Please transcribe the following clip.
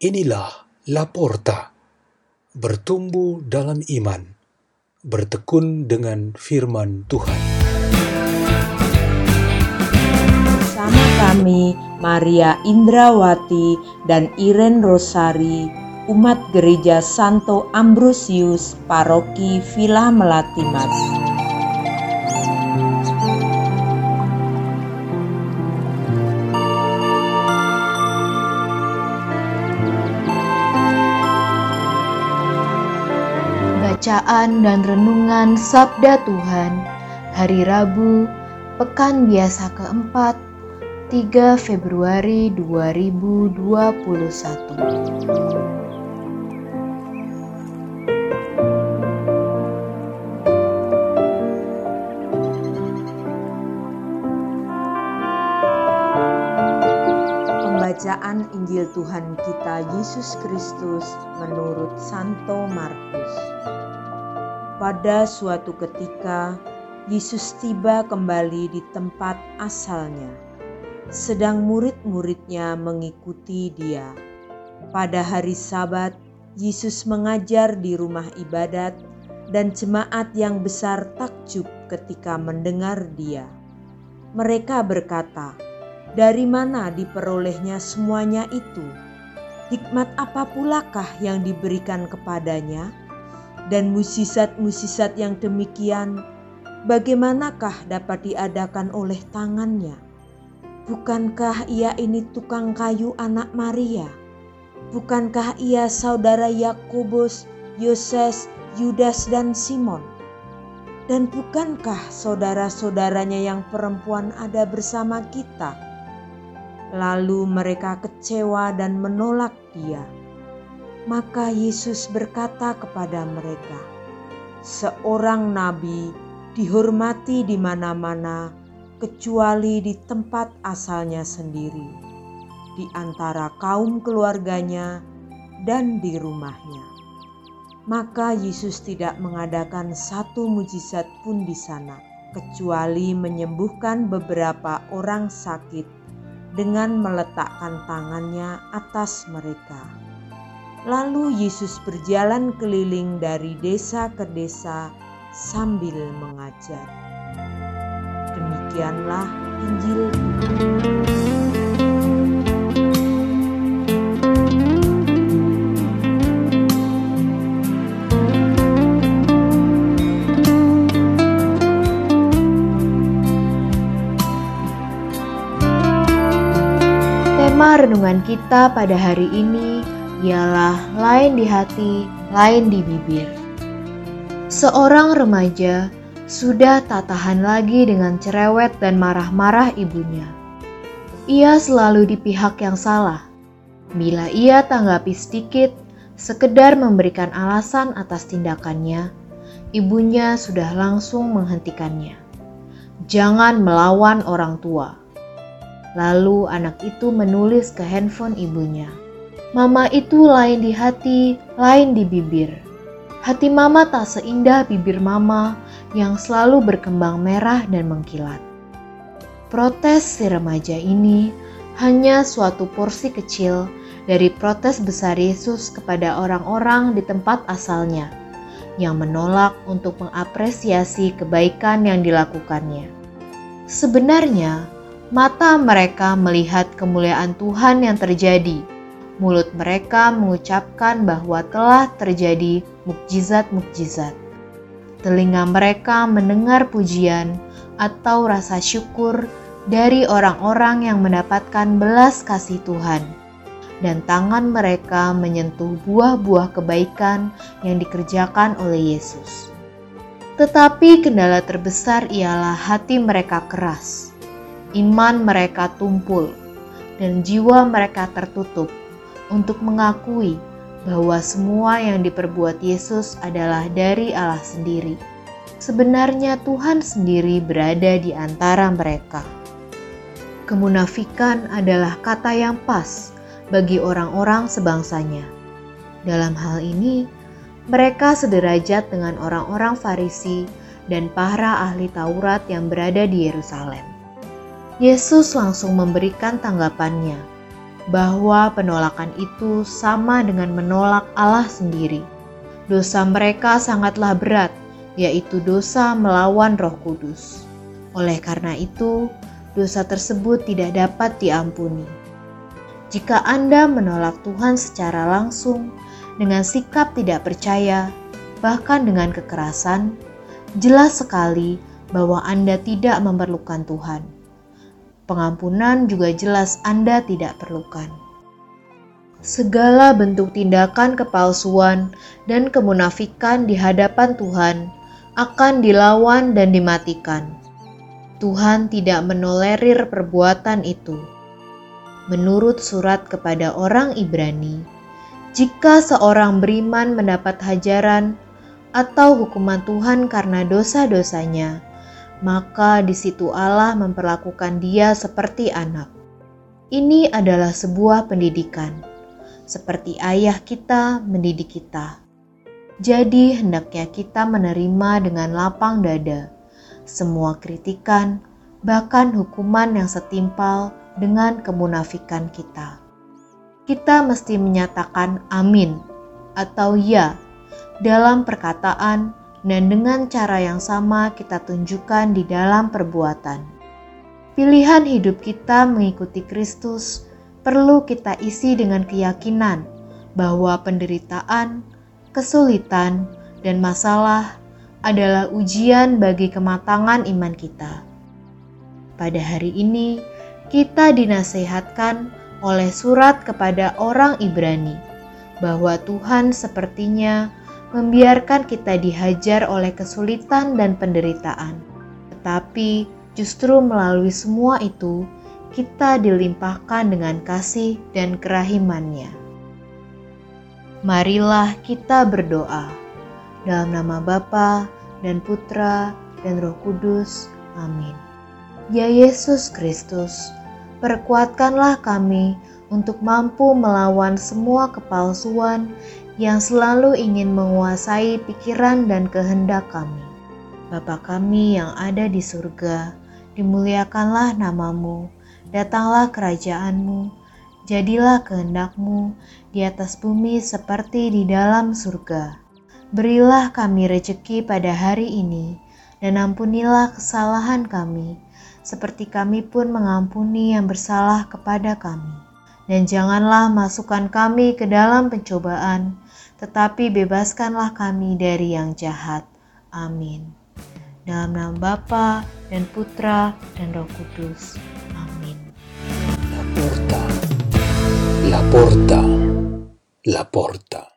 Inilah Laporta, bertumbuh dalam iman, bertekun dengan firman Tuhan. Bersama kami, Maria Indrawati dan Iren Rosari, umat gereja Santo Ambrosius, Paroki Villa Melati Bacaan dan Renungan Sabda Tuhan. Hari Rabu, Pekan Biasa keempat, 3 Februari 2021 Pembacaan Injil Tuhan kita Yesus Kristus menurut Santo Markus. Pada suatu ketika, Yesus tiba kembali di tempat asalnya, sedang murid-muridnya mengikuti Dia. Pada hari Sabat, Yesus mengajar di rumah ibadat, dan jemaat yang besar takjub ketika mendengar Dia. Mereka berkata, "Dari mana diperolehnya semuanya itu? Hikmat apa pulakah yang diberikan kepadanya?" dan musisat-musisat yang demikian, bagaimanakah dapat diadakan oleh tangannya? Bukankah ia ini tukang kayu anak Maria? Bukankah ia saudara Yakobus, Yoses, Yudas, dan Simon? Dan bukankah saudara-saudaranya yang perempuan ada bersama kita? Lalu mereka kecewa dan menolak dia. Maka Yesus berkata kepada mereka, "Seorang nabi dihormati di mana-mana, kecuali di tempat asalnya sendiri, di antara kaum keluarganya, dan di rumahnya." Maka Yesus tidak mengadakan satu mujizat pun di sana, kecuali menyembuhkan beberapa orang sakit dengan meletakkan tangannya atas mereka. Lalu Yesus berjalan keliling dari desa ke desa sambil mengajar. Demikianlah Injil renungan kita pada hari ini ialah lain di hati, lain di bibir. Seorang remaja sudah tak tahan lagi dengan cerewet dan marah-marah ibunya. Ia selalu di pihak yang salah. Bila ia tanggapi sedikit, sekedar memberikan alasan atas tindakannya, ibunya sudah langsung menghentikannya. Jangan melawan orang tua. Lalu anak itu menulis ke handphone ibunya. Mama itu lain di hati, lain di bibir. Hati mama tak seindah bibir mama yang selalu berkembang merah dan mengkilat. Protes si remaja ini hanya suatu porsi kecil dari protes besar Yesus kepada orang-orang di tempat asalnya yang menolak untuk mengapresiasi kebaikan yang dilakukannya. Sebenarnya, mata mereka melihat kemuliaan Tuhan yang terjadi mulut mereka mengucapkan bahwa telah terjadi mukjizat-mukjizat. Telinga mereka mendengar pujian atau rasa syukur dari orang-orang yang mendapatkan belas kasih Tuhan, dan tangan mereka menyentuh buah-buah kebaikan yang dikerjakan oleh Yesus. Tetapi kendala terbesar ialah hati mereka keras, iman mereka tumpul, dan jiwa mereka tertutup untuk mengakui bahwa semua yang diperbuat Yesus adalah dari Allah sendiri. Sebenarnya Tuhan sendiri berada di antara mereka. Kemunafikan adalah kata yang pas bagi orang-orang sebangsanya. Dalam hal ini, mereka sederajat dengan orang-orang Farisi dan para ahli Taurat yang berada di Yerusalem. Yesus langsung memberikan tanggapannya bahwa penolakan itu sama dengan menolak Allah sendiri. Dosa mereka sangatlah berat, yaitu dosa melawan Roh Kudus. Oleh karena itu, dosa tersebut tidak dapat diampuni. Jika Anda menolak Tuhan secara langsung dengan sikap tidak percaya, bahkan dengan kekerasan, jelas sekali bahwa Anda tidak memerlukan Tuhan. Pengampunan juga jelas Anda tidak perlukan. Segala bentuk tindakan kepalsuan dan kemunafikan di hadapan Tuhan akan dilawan dan dimatikan. Tuhan tidak menolerir perbuatan itu. Menurut surat kepada orang Ibrani, jika seorang beriman mendapat hajaran atau hukuman Tuhan karena dosa-dosanya, maka di situ Allah memperlakukan dia seperti anak. Ini adalah sebuah pendidikan seperti ayah kita mendidik kita. Jadi, hendaknya kita menerima dengan lapang dada semua kritikan, bahkan hukuman yang setimpal dengan kemunafikan kita. Kita mesti menyatakan "amin" atau "ya" dalam perkataan, dan dengan cara yang sama kita tunjukkan di dalam perbuatan. Pilihan hidup kita mengikuti Kristus perlu kita isi dengan keyakinan bahwa penderitaan, kesulitan, dan masalah adalah ujian bagi kematangan iman kita. Pada hari ini, kita dinasehatkan oleh surat kepada orang Ibrani bahwa Tuhan sepertinya membiarkan kita dihajar oleh kesulitan dan penderitaan, tetapi justru melalui semua itu kita dilimpahkan dengan kasih dan kerahimannya. Marilah kita berdoa dalam nama Bapa dan Putra dan Roh Kudus. Amin. Ya Yesus Kristus, perkuatkanlah kami untuk mampu melawan semua kepalsuan yang selalu ingin menguasai pikiran dan kehendak kami. Bapa kami yang ada di surga, dimuliakanlah namamu, Datanglah kerajaanmu, jadilah kehendakmu di atas bumi seperti di dalam surga. Berilah kami rejeki pada hari ini, dan ampunilah kesalahan kami, seperti kami pun mengampuni yang bersalah kepada kami. Dan janganlah masukkan kami ke dalam pencobaan, tetapi bebaskanlah kami dari yang jahat. Amin. Dalam nama Bapa dan Putra dan Roh Kudus. La porta, la porta, la porta.